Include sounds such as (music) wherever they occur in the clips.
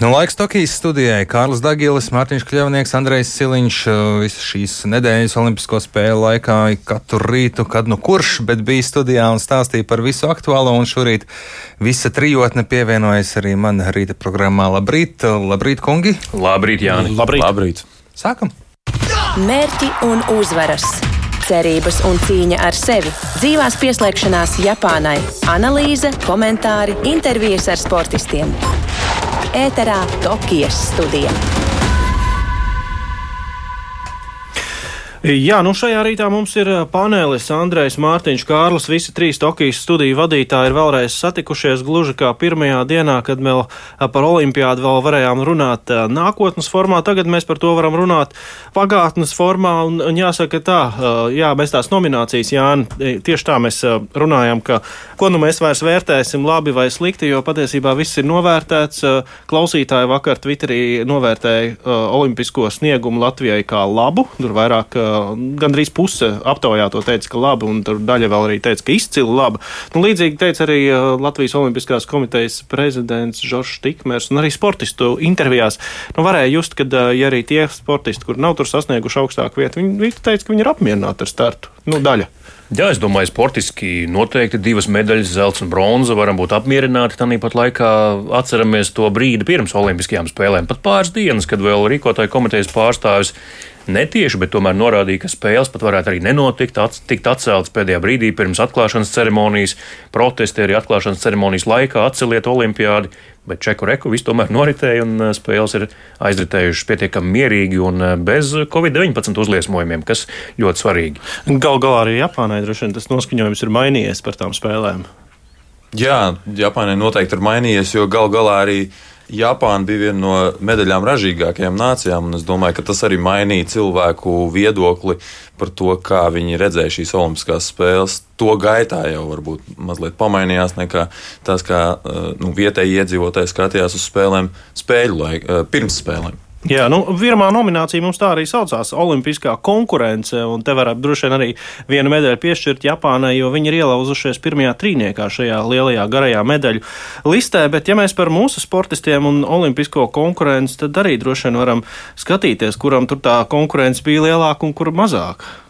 Nu, laiks Tokijas studijai Kārlis Dagilis, Mārtiņš Kļavnieks, Andrejs Siliņš. Visas šīs nedēļas Olimpisko spēļu laikā katru rītu, kad nu kurš, bet bija studijā un stāstīja par visu aktuālo. Un šorīt visa trijotne pievienojas arī man rīta programmā. Labrīt, labrīt, kungi! Labrīt, Jāni! Labrīt! labrīt. Sākam! Mērķi un uzvaras! cerības un cīņa ar sevi, dzīvās pieslēgšanās Japānai, analīze, komentāri, intervijas ar sportistiem. Ēterā Tokijas studija. Jā, nu šajā rītā mums ir panelis Andrejs Mārtiņš Kārlis. Visi trīs Tokijas studiju vadītāji ir vēlreiz satikušies gluži kā pirmajā dienā, kad vēl par olimpiādu vēl varējām runāt nākotnes formā. Tagad mēs par to varam runāt pagātnes formā. Un, un jāsaka tā, jā, mēs tās nominācijas, Jāni, tieši tā mēs runājam, ka ko nu mēs vairs vērtēsim labi vai slikti, jo patiesībā viss ir novērtēts. Klausītāji vakar Twitterī novērtēja olimpisko sniegumu Latvijai kā labu. Tur vairāk gandrīz puse aptaujā to teica, ka labi, un daļa vēl arī teica, ka izcili labi. Nu, līdzīgi teica arī Latvijas Olimpiskās komitejas prezidents Žoržs Tikmers un arī sportistu intervijās. Nu, varēja just, ka ja arī tie sportisti, kur nav tur sasnieguši augstāku vietu, viņi, viņi teica, ka viņi ir apmierināti ar startu. Nu, daļa. Jā, es domāju, sportiski noteikti divas medaļas, zelta un bronza, varam būt apmierināti. Tāpat laikā atceramies to brīdi pirms Olimpiskajām spēlēm, pat pāris dienas, kad vēl rīkotāju komitejas pārstāvis netieši, bet tomēr norādīja, ka spēles pat varētu arī nenotikt, ats, tikt atceltas pēdējā brīdī pirms atklāšanas ceremonijas, protesti arī atklāšanas ceremonijas laikā atceliet olimpiādi. Bet čeku reku viss tomēr noritēja un eh, spēles ir aizritējušas pietiekami mierīgi un eh, bez Covid-19 uzliesmojumiem, kas ļoti svarīgi. Galu galā arī Japānai droši vien tas noskaņojums ir mainījies par tām spēlēm. Jā, Japānai noteikti ir mainījies, jo galu galā arī Japāna bija viena no medaļām ražīgākajām nācijām, un es domāju, ka tas arī mainīja cilvēku viedokli par to, kā viņi redzēja šīs Olimpiskās spēles. To gaitā jau varbūt mazliet pamainījās nekā tas, kā eh, nu, vietēji iedzīvotāji skatījās uz spēlēm spēļu laiku, eh, pirms spēlēm. Jā, nu, pirmā nominācija mums tā arī saucās - Olimpiskā konkurence. Te varētu droši vien arī vienu medaļu piešķirt Japānai, jo viņi ir ielauzušies pirmajā trīniekā šajā lielajā garajā medaļu listē. Bet, ja mēs par mūsu sportistiem un olimpisko konkurenci, tad arī droši vien varam skatīties, kuram tur tā konkurence bija lielāka un kur mazāka.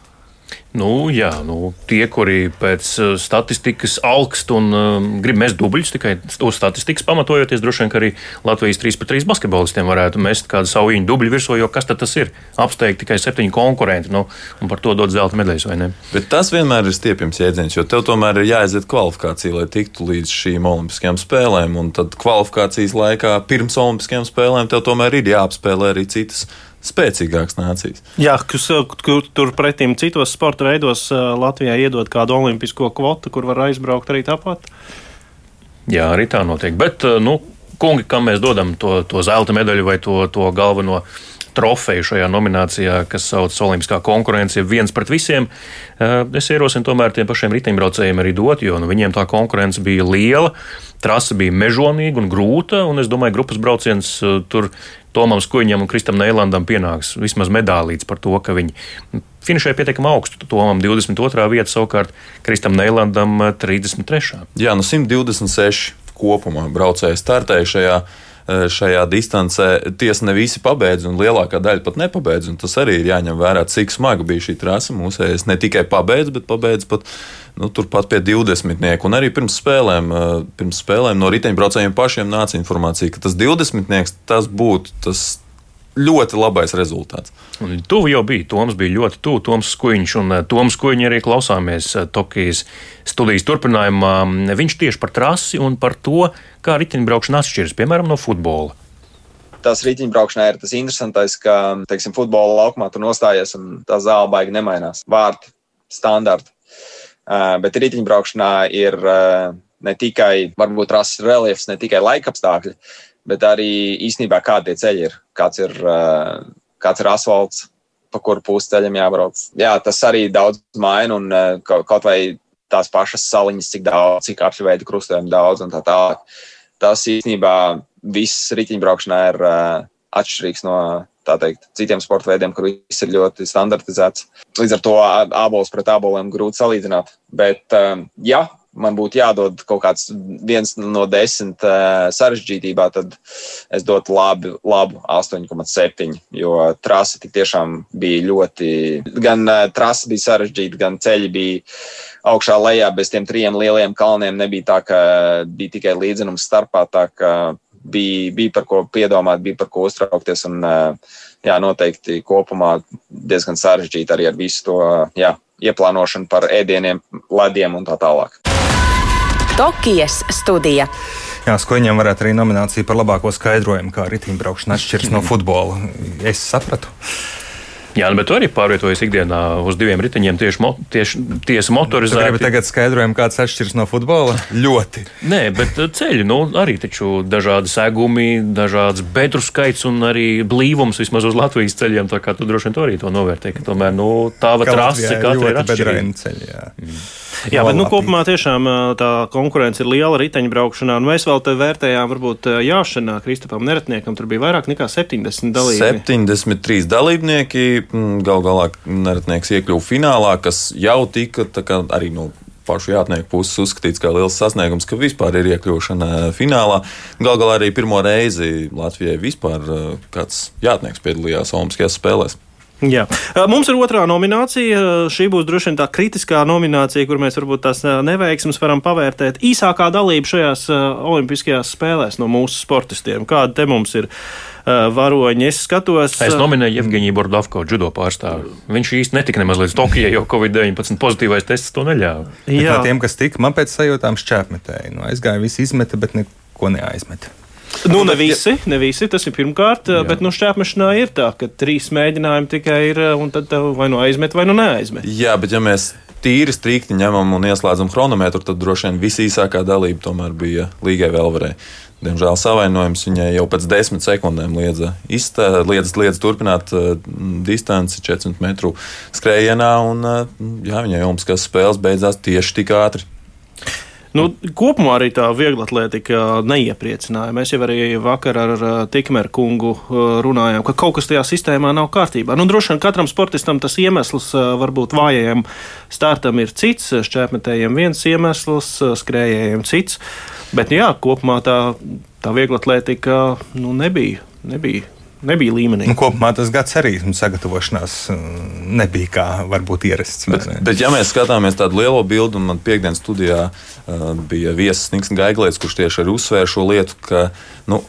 Nu, jā, nu, tie, kuri pēc uh, statistikas augst un um, grib mest dubļus, tikai uz statistikas pamatojoties, droši vien arī Latvijas 3-3 basketbolistiem varētu mest kādu savu viņu dubļu virsū, jo kas tas ir? Apsteigt tikai septiņi konkurenti, nu, un par to dot zelta medaļas, vai ne? Bet tas vienmēr ir stiepjams jēdziens, jo tev tomēr ir jāaiziet kvalifikācija, lai tiktu līdz šīm olimpiskajām spēlēm, un tad kvalifikācijas laikā pirms olimpiskajām spēlēm tev tomēr ir jāapspēlē arī citas spēcīgākas nācijas. Jā, kas, kur turpretim citos sporta veidos Latvijā iedod kādu olimpisko kvotu, kur var aizbraukt arī tāpat? Jā, arī tā notiek. Bet, nu, kungi, kam mēs dodam to, to zelta medaļu vai to, to galveno trofeju šajā nominācijā, kas saucas Olimpiskā konkurence, viens pret visiem. Es ierosinu tomēr tiem pašiem riteņbraucējiem arī dot, jo nu, viņiem tā konkurence bija liela. Trasa bija mežonīga un grūta, un es domāju, grupas brauciens tur Tomam Skuiņam un Kristam Neilandam pienāks vismaz medālīts par to, ka viņi finišēja pietiekami augstu. Tomam 22. vieta, savukārt Kristam Neilandam 33. Jā, no 126 kopumā braucēji startēja šajā Eh, šajā distancē. Tiesa ne visi pabeidz, un lielākā daļa pat nepabeidz. Tas arī ir jāņem vērā, cik smaga bija šī trase. Mūsējais ne tikai pabeidz, bet pabeidz pat nu, turpat pie 20. Un arī pirms spēlēm, eh, pirms spēlēm no riteņbraucējiem pašiem nāca informācija, ka tas 20. tas būtu tas ļoti labais rezultāts. Un tuvu jau bija. Toms bija ļoti tuvu. Toms Skuiņš un eh, Toms Skuiņš arī klausāmies eh, Tokijas studijas turpinājumā. Viņš tieši par trasi un par to, kā riteņbraukšana atšķiras, piemēram, no futbola. Tas riteņbraukšanā ir tas interesantais, ka, teiksim, futbola laukumā tur nostājies un tā zāle baigi nemainās. Vārti, standarti. Bet riteņbraukšanā ir ne tikai varbūt rases reliefs, ne tikai laikapstākļi, bet arī īstenībā kādi tie ceļi ir, kāds ir, eh, kāds ir asfalts, pa kuru pusi ceļam jābrauc. Jā, tas arī daudz maina un eh, kaut vai tās pašas saliņas, cik daudz, cik apšveida krustojumi daudz un tā tālāk. Tas īstenībā viss riteņbraukšanā ir uh, atšķirīgs no teikt, citiem sporta veidiem, kur viss ir ļoti standartizēts. Līdz ar to ābolus pret āboliem grūti salīdzināt. Bet, jā, man būtu jādod kaut kāds viens no desmit sarežģītībā, tad es dotu labi, labu 8,7. Jo trasa tik tiešām bija ļoti, gan trasa bija sarežģīta, gan ceļi bija augšā lejā bez tiem trim lieliem kalniem. Nebija tā, ka bija tikai līdzenums starpā. Bija, bija par ko piedomāt, bija par ko uztraukties. Un, jā, noteikti kopumā diezgan sarežģīti arī ar visu to jā, ieplānošanu par ēdieniem, lediem un tā tālāk. Tokijas studija. Jā, Skoņiem varētu arī nominācija par labāko skaidrojumu, kā riteņbraukšana atšķiras no futbola. Es sapratu. Jā, nu, bet tu arī pārvietojies ikdienā uz diviem riteņiem tieši, mo, tieši, tieši motorizēti. Gribu tagad skaidrojumu, kāds atšķiras no futbola? Ļoti. Nē, bet uh, ceļi, nu, arī taču dažādi segumi, dažāds bedru skaits un arī blīvums vismaz uz Latvijas ceļiem. Tā kā tu droši vien to arī to novērtē, ka tomēr, nu, tā va trase katra ir atšķirīga. Ceļi, jā. Mm. Jā, bet nu, kopumā tiešām tā konkurence ir liela riteņbraukšanā. Mēs vēl te vērtējām, varbūt jāšanā Kristapam Neretniekam tur bija vairāk nekā 70 dalībnieki. 73 dalībnieki, gal galā Neretnieks iekļuva finālā, kas jau tika kā, arī no pašu jātnieku puses uzskatīts kā liels sasniegums, ka vispār ir iekļūšana finālā. Galu galā arī pirmo reizi Latvijai vispār kāds jātnieks piedalījās Olimpiskajās spēlēs. Jā. Mums ir otrā nominācija. Šī būs droši vien tā kritiskā nominācija, kur mēs varbūt tās neveiksmes varam pavērtēt. Īsākā dalība šajās Olimpiskajās spēlēs no mūsu sportistiem. Kāda te mums ir varoņi? Es skatos. Es nominēju Evgeniju Bordovko, judo pārstāvi. Viņš īsti netika nemaz līdz Tokijai, jo Covid-19 pozitīvais tests to neļāva. Jā, no tiem, kas tika, man pēc sajūtām šķēpmetēji. Nu, aizgāja, visi izmeta, bet neko neaizmeta. Nu, ne visi, ne visi, tas ir pirmkārt, Jā. bet nu, šķērpmešanā ir tā, ka trīs mēģinājumi tikai ir, un tad vai nu aizmet, vai nu neaizmet. Jā, bet ja mēs tīri strikti ņemam un ieslēdzam chronometru, tad droši vien visīsākā dalība tomēr bija Līgai Velverei. Diemžēl savainojums viņai jau pēc desmit sekundēm liedza, izstā, liedza, liedza turpināt uh, distanci 400 metru skrējienā, un uh, jā, viņai Olimpiskās spēles beidzās tieši tik ātri. Nu, kopumā arī tā viegla atletika neiepriecināja. Mēs jau arī vakar ar Tikmeru kungu runājām, ka kaut kas tajā sistēmā nav kārtībā. Nu, droši vien katram sportistam tas iemesls varbūt vājajam startam ir cits, šķēpmetējiem viens iemesls, skrējējiem cits. Bet jā, kopumā tā, tā viegla atletika nu, nebija, nebija nebija līmenī. Nu, kopumā tas gads arī sagatavošanās mm, nebija kā varbūt ierasts. Bet, bet ja mēs skatāmies tādu lielo bildi, un man piekdienas studijā uh, bija viesis Niks Gaiglēts, kurš tieši arī uzsvēra šo lietu, ka nu,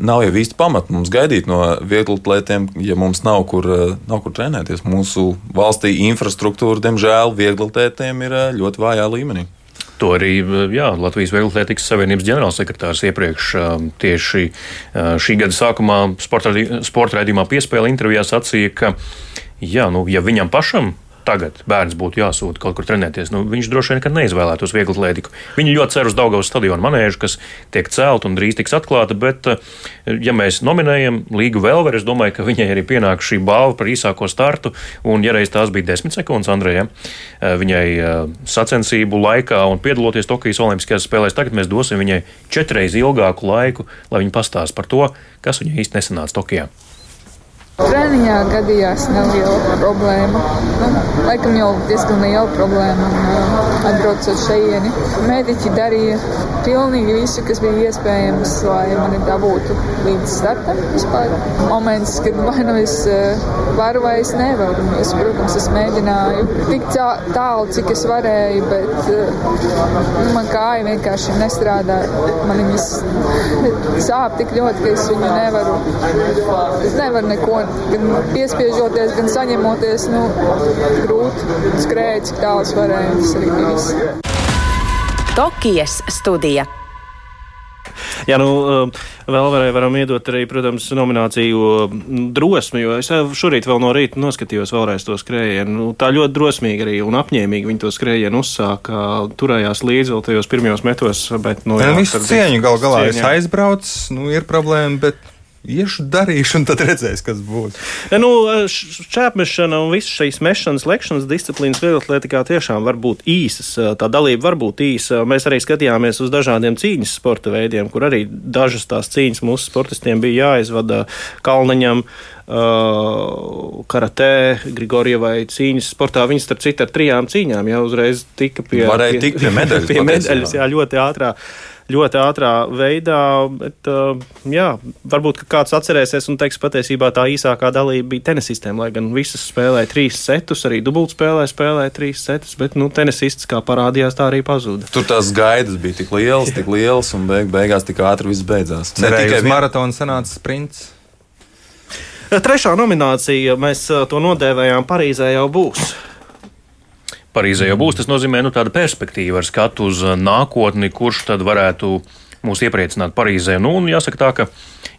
nav jau īsti pamata mums gaidīt no vieglatlētiem, ja mums nav kur, nav kur trenēties. Mūsu valstī infrastruktūra, diemžēl, vieglatlētiem ir ļoti vājā līmenī. To arī jā, Latvijas Vieglatlētikas Savienības ģenerālsekretārs iepriekš tieši šī gada sākumā sporta raidījumā piespēle intervijā sacīja, ka jā, nu, ja viņam pašam tagad bērns būtu jāsūta kaut kur trenēties, nu, viņš droši vien neizvēlētos vieglu atlētiku. Viņi ļoti cer uz Daugavas stadionu manēžu, kas tiek celt un drīz tiks atklāta, bet, eh, ja mēs nominējam Līgu Velveru, es domāju, ka viņai arī pienāk šī balva par īsāko startu, un ja reiz tās bija desmit sekundes Andrejam, eh, viņai eh, sacensību laikā un piedaloties Tokijas Olimpiskajās spēlēs, tagad mēs dosim viņai četreiz ilgāku laiku, lai viņa pastāst par to, kas viņai īsti nesanāca Tokijā. Treniņā gadījās neliela problēma. Nu, laikam jau diezgan liela problēma. Un, uh, atbraucot šeieni, mediķi darīja pilnīgi visu, kas bija iespējams, lai mani dabūtu līdz startam. Vispār moments, kad vai nu es uh, varu vai es nevaru. Es, protams, es mēģināju tik tālu, cik es varēju, bet nu, man kāja vienkārši nestrādāja. Man viņas sāp tik ļoti, ka es viņu nevaru. Es nevaru neko gan piespiežoties, gan saņemoties, nu, grūti skrēja, cik tālu es varēju. Tas arī bija viss. Tokijas studija. Jā, nu, um, vēl varēja, varam iedot arī, protams, nomināciju mm, drosmi, jo es šorīt vēl no rīta noskatījos vēlreiz to skrējienu. Nu, tā ļoti drosmīgi arī un apņēmīgi viņi to skrējienu uzsāka, turējās līdzi vēl tajos pirmajos metos, bet, nu, jā, visu cieņu gal galā es aizbraucu, nu, ir problēma, bet iešu, darīšu, un tad redzēs, kas būs. Ja, nu, Čēpmešana un visas šīs mešanas, lekšanas disciplīnas vieglatlētikā tiešām var būt īsas. Tā dalība var būt īsa. Mēs arī skatījāmies uz dažādiem cīņas sporta veidiem, kur arī dažas tās cīņas mūsu sportistiem bija jāizvada Kalniņam. Uh, karatē, Grigorievai cīņas sportā. Viņas, starp citu, ar trijām cīņām jau uzreiz tika pie, Varēja tikt pie medaļas. pie medaļas jā, ļoti ātrā ļoti ātrā veidā. Bet, uh, jā, varbūt kāds atcerēsies un teiks, patiesībā tā īsākā dalība bija tenisistiem. Lai gan visas spēlēja trīs setus, arī dubultspēlē spēlēja trīs setus, bet nu, tenisists, kā parādījās, tā arī pazuda. Tur tās gaidas bija tik lielas, tik lielas, un beig, beigās tik ātri viss beidzās. Ne tikai maratona sanāca sprints. Trešā nominācija, mēs to nodēvējām Parīzē, jau būs. Parīzē jau būs. Tas nozīmē nu, tādu perspektīvu ar skatu uz nākotni, kurš tad varētu mūs iepriecināt Parīzē. Nu, un jāsaka tā, ka,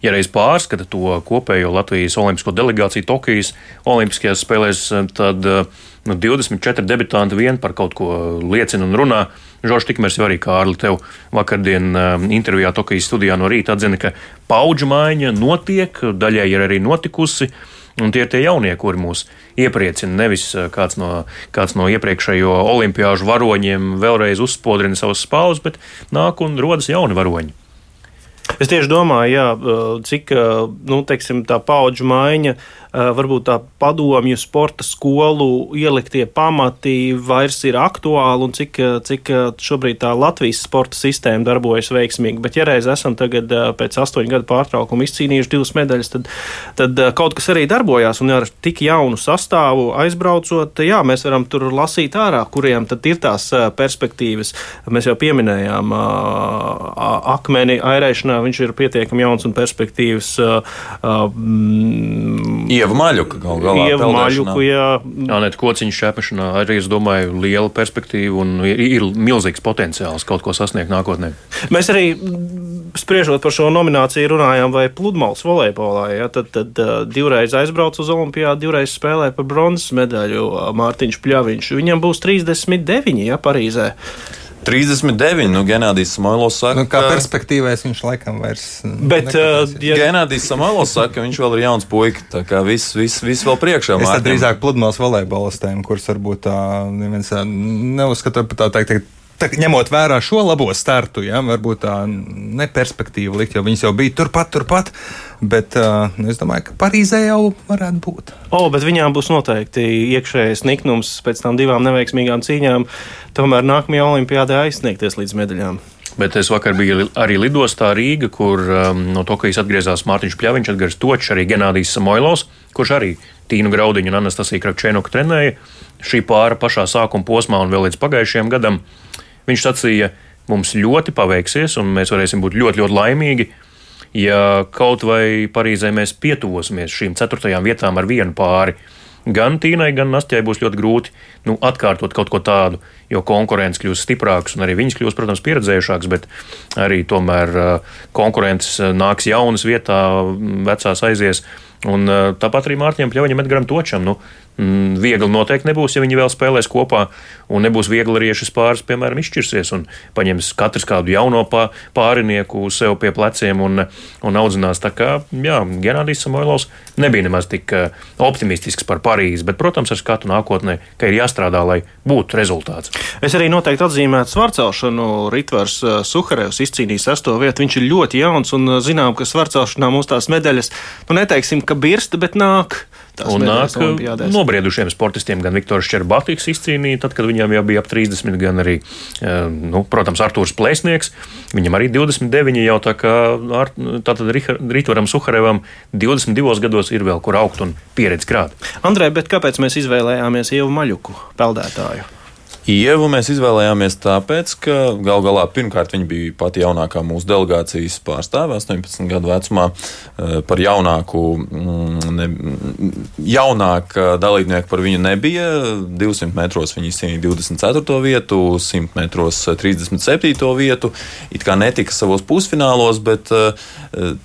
ja reiz pārskata to kopējo Latvijas olimpisko delegāciju Tokijas Olimpiskajās spēlēs, tad uh, nu, 24 debitanti vien par kaut ko liecina un runā. Žoržs Tikmers jau arī Kārli tev vakardien uh, intervijā Tokijas studijā no rīta atzina, ka paudžu maiņa notiek, daļai ir arī notikusi. Un tie ir tie jaunie, kuri mūs iepriecina. Nevis eh, kāds no, kāds no iepriekšējo olimpiāžu varoņiem vēlreiz uzspodrina savus spāvus, bet nāk un rodas jauni varoņi. Es tieši domāju, jā, cik nu, teiksim, tā paudžu maiņa varbūt tā padomju sporta skolu ieliktie pamati vairs ir aktuāli un cik, eh, cik eh, šobrīd tā Latvijas sporta sistēma darbojas veiksmīgi. Bet, ja reiz esam tagad pēc astoņu gadu pārtraukuma izcīnījuši divas medaļas, tad, tad kaut kas arī darbojās un ar tik jaunu sastāvu aizbraucot, jā, mēs varam tur lasīt ārā, kuriem tad ir tās perspektīvas. Mēs jau pieminējām akmeni airēšanā, viņš ir pietiekami jauns un perspektīvs. Mm, Ieva Maļuka gal galā. Ieva Maļuka, jā. Anēt Kociņš šēpašanā arī, es domāju, liela perspektīva un ir, ir milzīgs potenciāls kaut ko sasniegt nākotnē. Mēs arī spriežot par šo nomināciju runājām, vai pludmales volejbolā, ja, tad, tad divreiz aizbrauc uz Olimpijādu, divreiz spēlē par bronzas medaļu Mārtiņš Pļaviņš. Viņam būs 39, ja Parīzē. 39. Nu, Genādijs Samoilovs saka, nu, kā perspektīvēs viņš laikam vairs. Bet, uh, ja... Genādijs Samoilovs saka, ka viņš vēl ir jauns puika. Tā kā viss, viss, viss vēl priekšā. Es drīzāk pludmales volejbolistiem, kurus varbūt tā neviens neuzskata par tā teikt tā, ņemot vērā šo labo startu, ja, varbūt tā neperspektīva likt, jo viņas jau bija turpat, turpat. Bet uh, es domāju, ka Parīzē jau varētu būt. O, bet viņām būs noteikti iekšējais niknums pēc tam divām neveiksmīgām cīņām. Tomēr nākamajā olimpiādē aizsniegties līdz medaļām. Bet es vakar biju arī lidostā Rīga, kur um, no Tokijas atgriezās Mārtiņš Pļaviņš, Edgars Točs, arī Genādijs Samoilovs, kurš arī Tīnu Graudiņu un Anastasiju Kravčēnoku trenēja šī pāra pašā sākuma posmā un vēl līdz pagājušajam gadam. Viņš sacīja, mums ļoti paveiksies, un mēs varēsim būt ļoti, ļoti laimīgi, ja kaut vai Parīzē mēs pietuvosimies šīm ceturtajām vietām ar vienu pāri. Gan Tīnai, gan Nastjai būs ļoti grūti nu, atkārtot kaut ko tādu, jo konkurence kļūs stiprāks, un arī viņas kļūs, protams, pieredzējušākas, bet arī tomēr uh, konkurence uh, nāks jaunas vietā, vecās aizies. Un uh, tāpat arī Mārtiņam Pļaviņam, Edgaram Točam. Nu, Mm, viegli noteikti nebūs, ja viņi vēl spēlēs kopā, un nebūs viegli arī, ja šis pāris, piemēram, izšķirsies un paņems katrs kādu jauno pārinieku sev pie pleciem un, un audzinās. Tā kā, jā, Genādijs Samoilovs nebija nemaz tik eh, optimistisks par Parīzi, bet, protams, ar skatu nākotnē, ka ir jāstrādā, lai būtu rezultāts. Es arī noteikti atzīmētu svarcelšanu. Ritvars eh, Suharevs izcīnīja sesto vietu. Viņš ir ļoti jauns un eh, zinām, ka svarcelšanā mums tās medaļas, nu neteiksim, ka birsta, bet nāk un nāk nobriedušiem sportistiem. Gan Viktors Čerbātīks izcīnīja, tad, kad viņam jau bija ap 30, gan arī, eh, nu, protams, Artūrs Plēsnieks. Viņam arī 29 jau tā kā tātad Rītvaram Suharevam 22 gados ir vēl kur augt un pieredzi krāt. Andrei, bet kāpēc mēs izvēlējāmies Ievu Maļuku peldētāju? Ievu mēs izvēlējāmies tāpēc, ka gal galā pirmkārt viņa bija pati jaunākā mūsu delegācijas pārstāve, 18 gadu vecumā. Eh, par jaunāku, mm, ne, jaunāku dalībnieku par viņu nebija. 200 metros viņa izcīnīja 24. vietu, 100 metros 37. vietu. It kā netika savos pusfinālos, bet eh,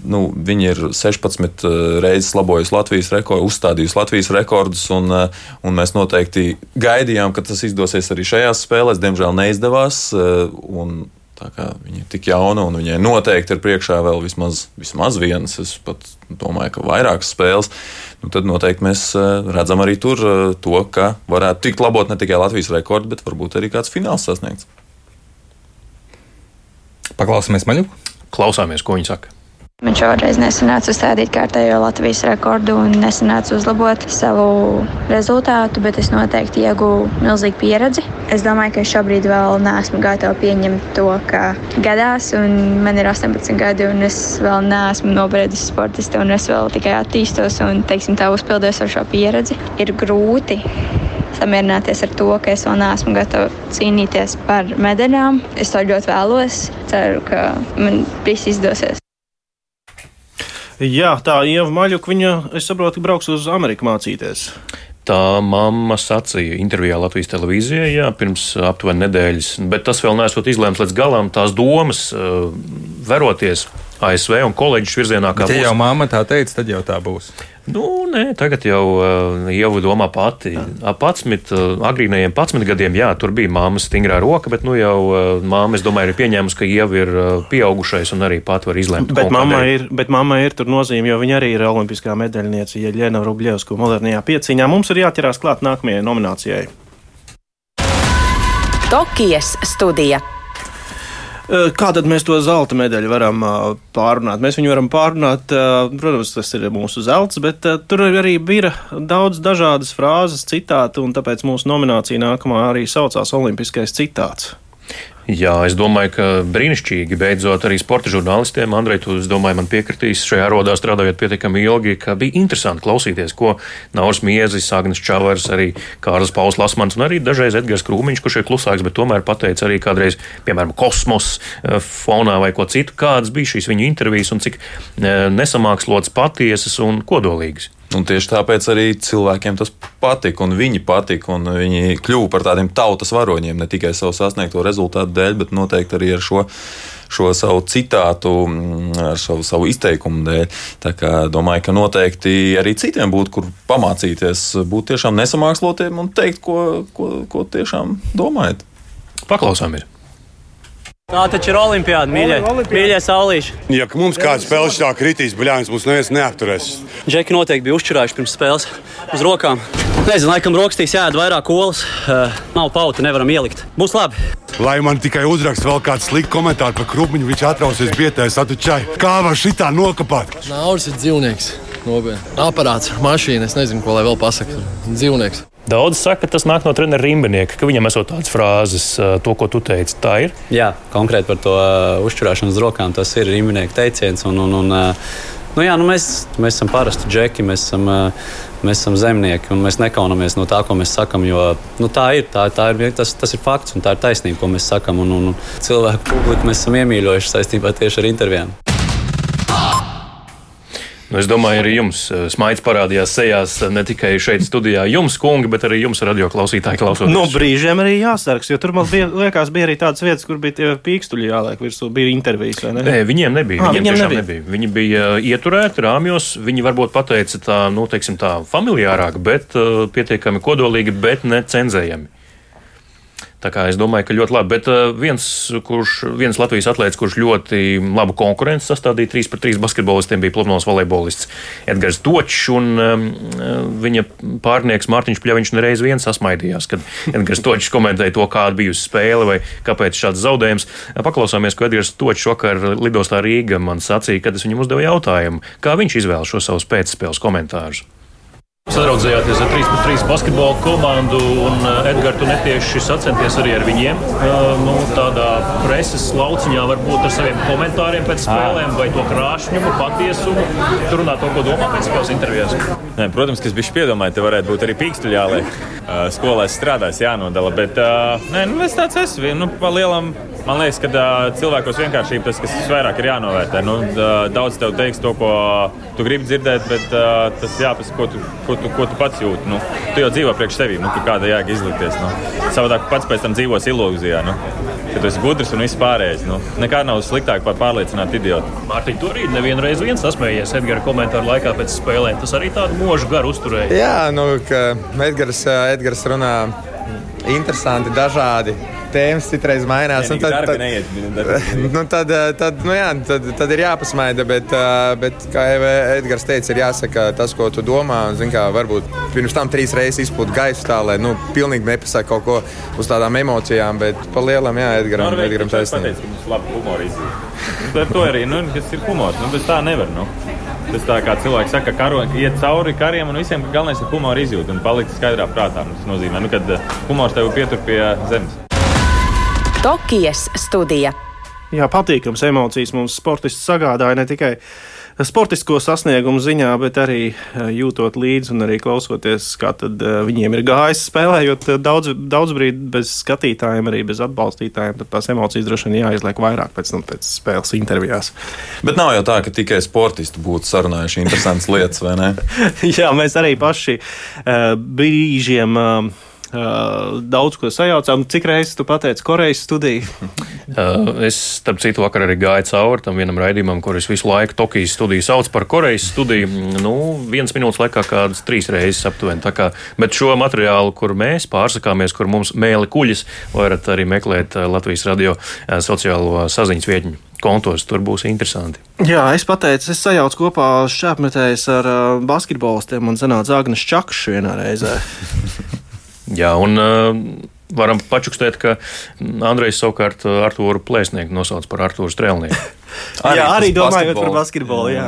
nu, viņa ir 16 eh, reizes labojusi Latvijas rekordu, uzstādījusi Latvijas rekordus, un, un mēs noteikti gaidījām, ka tas izdosies arī šajās spēlēs, diemžēl, neizdevās. Eh, un Tā kā viņa ir tik jauna, un viņai noteikti ir priekšā vēl vismaz, vismaz vienas, es pat domāju, ka vairākas spēles. Nu, tad noteikti mēs eh, redzam arī tur eh, to, ka varētu tikt labot ne tikai Latvijas rekords, bet varbūt arī kāds fināls sasniegts. Paklausāmies maļu. Klausāmies, ko viņi saka. Man šoreiz nesanāca uzstādīt kārtējo Latvijas rekordu un nesanāca uzlabot savu rezultātu, bet es noteikti ieguvu milzīgu pieredzi. Es domāju, ka es šobrīd vēl neesmu gatava pieņemt to, ka gadās, un man ir 18 gadi, un es vēl neesmu nobriedusi sportiste, un es vēl tikai attīstos un, teiksim, tā uzpildījos ar šo pieredzi. Ir grūti samierināties ar to, ka es vēl neesmu gatava cīnīties par medaļām. Es to ļoti vēlos. Ceru, ka man viss izdosies. Jā, tā Ieva Maļuka, viņa, es saprotu, brauks uz Ameriku mācīties. Tā mamma sacīja intervijā Latvijas televīzijā, jā, pirms aptuveni nedēļas, bet tas vēl neesot izlēmts līdz galam. Tās domas, uh, veroties ASV un kolēģis virzienā, kā Ja jau mamma tā teica, tad jau tā būs. Nu, nē, tagad jau uh, Ieva domā pati. Ap 11, uh, agrīnajiem 11 gadiem, jā, tur bija māmas stingrā roka, bet nu jau uh, māma, es domāju, ir pieņēmusi, ka Ieva ir pieaugušais un arī pat var izlemt. Bet mamma, ir, bet mamma ir tur nozīme, jo viņa arī ir olimpiskā medaļniece, ja Ļena Rubļevska modernajā pieciņā. Mums ir jāķerās klāt nākamajai nominācijai. Tokijas studija. Kā tad mēs to zelta medaļu varam pārrunāt? Mēs viņu varam pārrunāt, protams, tas ir mūsu zelts, bet tur arī bija daudz dažādas frāzes, citātu, un tāpēc mūsu nominācija nākamā arī saucās Olimpiskais citāts. Jā, es domāju, ka brīnišķīgi beidzot arī sporta žurnālistiem. Andrej, tu, domāju, man piekritīs šajā rodā strādājot pietiekami ilgi, ka bija interesanti klausīties, ko Nauris Miezis, Agnes Čavars, arī Kārlis Pauls Lasmans un arī dažreiz Edgars Krūmiņš, kurš ir klusāks, bet tomēr pateica arī kādreiz, piemēram, kosmos fonā vai ko citu, kādas bija šīs viņu intervijas un cik nesamākslotas, patiesas un kodolīgas. Un tieši tāpēc arī cilvēkiem tas patika, un viņi patika, un viņi kļuva par tādiem tautas varoņiem, ne tikai savu sasniegto rezultātu dēļ, bet noteikti arī ar šo, šo savu citātu, ar savu, savu izteikumu dēļ. Tā kā domāju, ka noteikti arī citiem būtu, kur pamācīties, būt tiešām nesamākslotiem un teikt, ko, ko, ko tiešām domājat. Paklausāmies! Tā taču ir olimpiāda, mīļie, mīļie saulīši. Ja mums kāds spēles tā kritīs, bļāvis, mums neviens neapturēs. Džeki noteikti bija uzčurājuši pirms spēles uz rokām. Nezinu, laikam rokstīs jāēd vairāk olas. Uh, nav pauta, nevaram ielikt. Būs labi. Lai man tikai uzraksta vēl kāds slikts komentārs par krūmiņu, viņš atrausies bietēs, atučai. Kā var šitā nokapāt? Nauris ir dzīvnieks. Nopietni. Aparāts, mašīna, es nezinu, ko lai vēl pasaktu. Dzīvnieks. Daudz saka, ka tas nāk no treneru rimbinieka, ka viņam esot tādas frāzes, to, ko tu teici. Tā ir. Jā, konkrēti par to uzturēšanu uz rokām. Tas ir rimbinieka teiciens. Un, un, un, nu, jā, nu mēs, mēs esam parasti džeki, mēs esam, mēs esam zemnieki un mēs nekaunamies no tā, ko mēs sakām. Jo nu, tā ir, tā, tā ir tas, tas ir fakts un tā ir taisnība, ko mēs sakām. Un, un, un cilvēku publiku mēs esam iemīļojuši saistībā tieši ar intervijām. Nu, es domāju, arī jums smaids parādījās sejās ne tikai šeit, studijā, jums, kungi, bet arī jums, radio klausītāji, klausoties. No brīžiem arī jāsargs, jo tur man bija, liekas, bija arī tādas vietas, kur bija tie pīkstuļi jāliek virsū, bija intervijas. Ne? Nē, viņiem nebija. Ah, viņiem viņiem nebija. nebija. Viņi bija ieturēti rāmjos, viņi varbūt pateica tā, nu, teiksim, tā familiārāk, bet uh, pietiekami kodolīgi, bet ne cenzējami. Tā kā es domāju, ka ļoti labi. Bet uh, viens, kurš, viens Latvijas atlētājs, kurš ļoti labu konkurenci sastādīja 3 pret 3 basketbolistiem, bija pludmales volejbolists Edgars Točs. Un, um, viņa pārnieks Mārtiņš Pļaviņš nereiz vien sasmaidījās, kad Edgars Točs komentēja to, kāda bijusi spēle vai kāpēc šāds zaudējums. Paklausāmies, ko Edgars Točs vakar lidostā Rīga man sacīja, kad es viņam uzdevu jautājumu, kā viņš izvēlas šo savus pēcspēles komentārus. Sadraudzējāties ar 3 pret 3 basketbola komandu, un Edgars, tu netieši sacenties arī ar viņiem. Nu, tādā preses lauciņā, varbūt ar saviem komentāriem pēc spēlēm, vai to krāšņumu, patiesumu. Tur runā to, ko domā pēc spēles intervijās. Nē, protams, ka es biju piedomājis, te varētu būt arī pīkstuļi jāliek. Uh, skolēs strādājis, jānodala. Bet nē, nu, es tāds esmu. Nu, pa lielam, man liekas, ka cilvēkos vienkāršība tas, kas vairāk ir jānovērtē. Nu, daudz tev teiks to, ko tu gribi dzirdēt, bet tas jāpasaka, ko tu, ko, tu, ko tu pats jūti. Nu, tu jau dzīvo priekš sevis, nu, kāda jēga izlikties. Nu. Savādāk pats pēc tam dzīvos ilūzijā. Nu. Ka tu esi gudrs un viss pārējais. Nu. Nekā nav sliktāk par pārliecinātu idiotu. Mārtiņ, tu arī nevienreiz viens sasmējies Edgara komentāru laikā pēc spēlēm. Tas arī tādu mūžu garu uzturēja. Jā, nu, ka Edgars, Edgars runā interesanti, dažādi. Tēmas citreiz mainās. Tad, tad, neiet, (laughs) nu, tad, eh, tad, nu, jā, tad, tad ir jāpasmaida, bet, eh, bet kā jau Edgars teica, ir jāsaka tas, ko tu domā. Un, zin, kā, varbūt pirms tam trīs reizes izpūt gaisu tā, lai nu, pilnīgi nepasaka kaut ko uz tādām emocijām, bet pa lielam, jā, Edgaram, Norvēģi Edgaram taisnība. pateica, ka mums labi humora izjūta. Nu, Ar to arī, nu, kas ir humors. Nu, bez tā nevar. Nu. Tas tā kā cilvēks saka, ka karo, iet cauri kariem un visiem, ka galvenais ir humora izjūta un palikt skaidrā prātā. Nu, Tas nozīmē, nu, ka humors tev pietur pie zemes. Tokijas studija. Jā, patīkams emocijas mums sportisti sagādāja ne tikai sportisko sasniegumu ziņā, bet arī eh, jūtot līdzi un arī klausoties, kā tad eh, viņiem ir gājis spēlējot eh, daudz, daudz brīdi bez skatītājiem, arī bez atbalstītājiem. Tad tās emocijas droši vien jāizliek vairāk pēc, nu, pēc spēles intervijās. Bet nav jau tā, ka tikai sportisti būtu sarunājuši interesantas lietas, vai ne? (laughs) Jā, mēs arī paši uh, brīžiem. Uh, Uh, daudz ko sajaucām. Cik reizes tu pateici, Korejas studija? (laughs) Uh, es, starp citu, vakar arī gāju cauri tam vienam raidījumam, kurus visu laiku Tokijas studiju sauc par Korejas studiju. Nu, viens minūtes laikā kādas trīs reizes aptuveni. Tā Kā, bet šo materiālu, kur mēs pārsakāmies, kur mums mēli kuģis, varat arī meklēt uh, Latvijas radio sociālo saziņas vietņu kontos. Tur būs interesanti. Jā, es pateicu, es sajaucu kopā šāpmetējus ar basketbolistiem. Man sanāca Agnēs Čakšs vienā reizē. (laughs) Jā, un uh, varam pačukstēt, ka Andrejs savukārt Artūru Plēsnieku nosauc par Artūru Strēlnieku. Arī jā, arī domājot par basketbolu. Jā.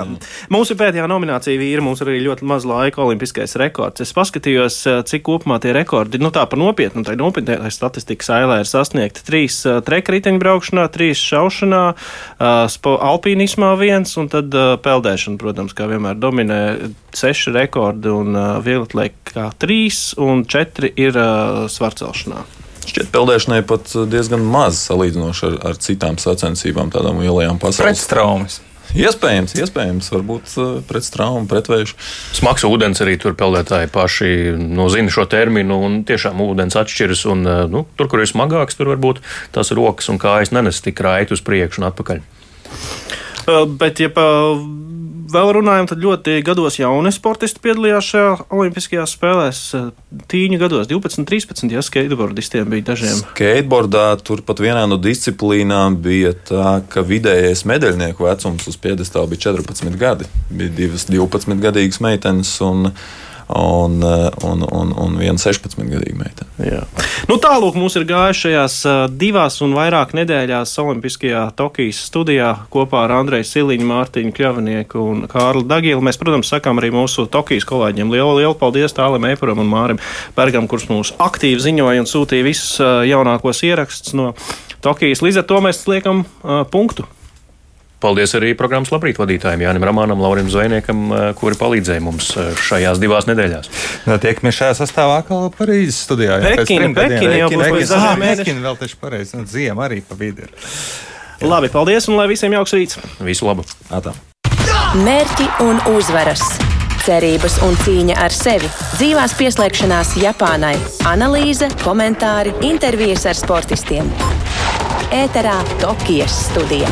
Mums ir pēdējā nominācija vīri, mums ir arī ļoti maz laika olimpiskais rekords. Es paskatījos, cik kopumā tie rekordi, nu tā par nopietnu, tā nopietnē statistikas ailē ir sasniegti. Trīs treka riteņbraukšanā, trīs šaušanā, alpīnismā viens un tad peldēšana, protams, kā vienmēr dominē seši rekordi un vieglatlēkā trīs un četri ir svarcelšanā. Šķiet, peldēšanai pat diezgan maz salīdzinoši ar, ar citām sacensībām, tādām lielajām pasaules traumas. Iespējams, iespējams, varbūt pret traumu, pretvēju. Smags ūdens arī tur peldētāji paši nu, zina šo terminu, un tiešām ūdens atšķiras. Un, nu, tur, kur ir smagāks, tur varbūt tās rokas un kājas nenes tik raiti uz priekšu un atpakaļ. Bet, ja pa, vēl runājam, tad ļoti gados jauni sportisti piedalījās šajā Olimpiskajās spēlēs. Tīņu gados, 12, 13, ja skateboardistiem bija dažiem. Skateboardā turpat vienā no disciplīnām bija tā, ka vidējais medaļnieku vecums uz piedestāla bija 14 gadi. Bija divas 12 gadīgas meitenes un un, un, un, un viena 16-gadīga meitene. Jā. Nu, Tālāk mums ir gājuši šajās divās un vairāk nedēļās Olimpiskajā Tokijas studijā kopā ar Andreju Siliņu, Mārtiņu Kļavinieku un Kārlu Dagilu. Mēs, protams, sakām arī mūsu Tokijas kolēģiem lielu, lielu paldies Tālim Eipuram un Mārim Bergam, kurš mums aktīvi ziņoja un sūtīja visus jaunākos ierakstus no Tokijas. Līdz ar to mēs liekam uh, punktu. Paldies arī programmas labrīt vadītājiem Jānim Ramānam, Laurim Zvejniekam, kuri palīdzēja mums šajās divās nedēļās. No, tiekamies šajā sastāvā atkal Parīzes studijā. Pekina, Pekina jau būs pēc dažiem mēnešiem. Pekina vēl taču pareizi, un ziema arī pa vidu ir. Labi, paldies un lai visiem jauks rīts. Visu labu. Atā. Mērķi un uzvaras. Cerības un cīņa ar sevi, dzīvās pieslēgšanās Japānai, analīze, komentāri, intervijas ar sportistiem. Ēterā Tokijas studija.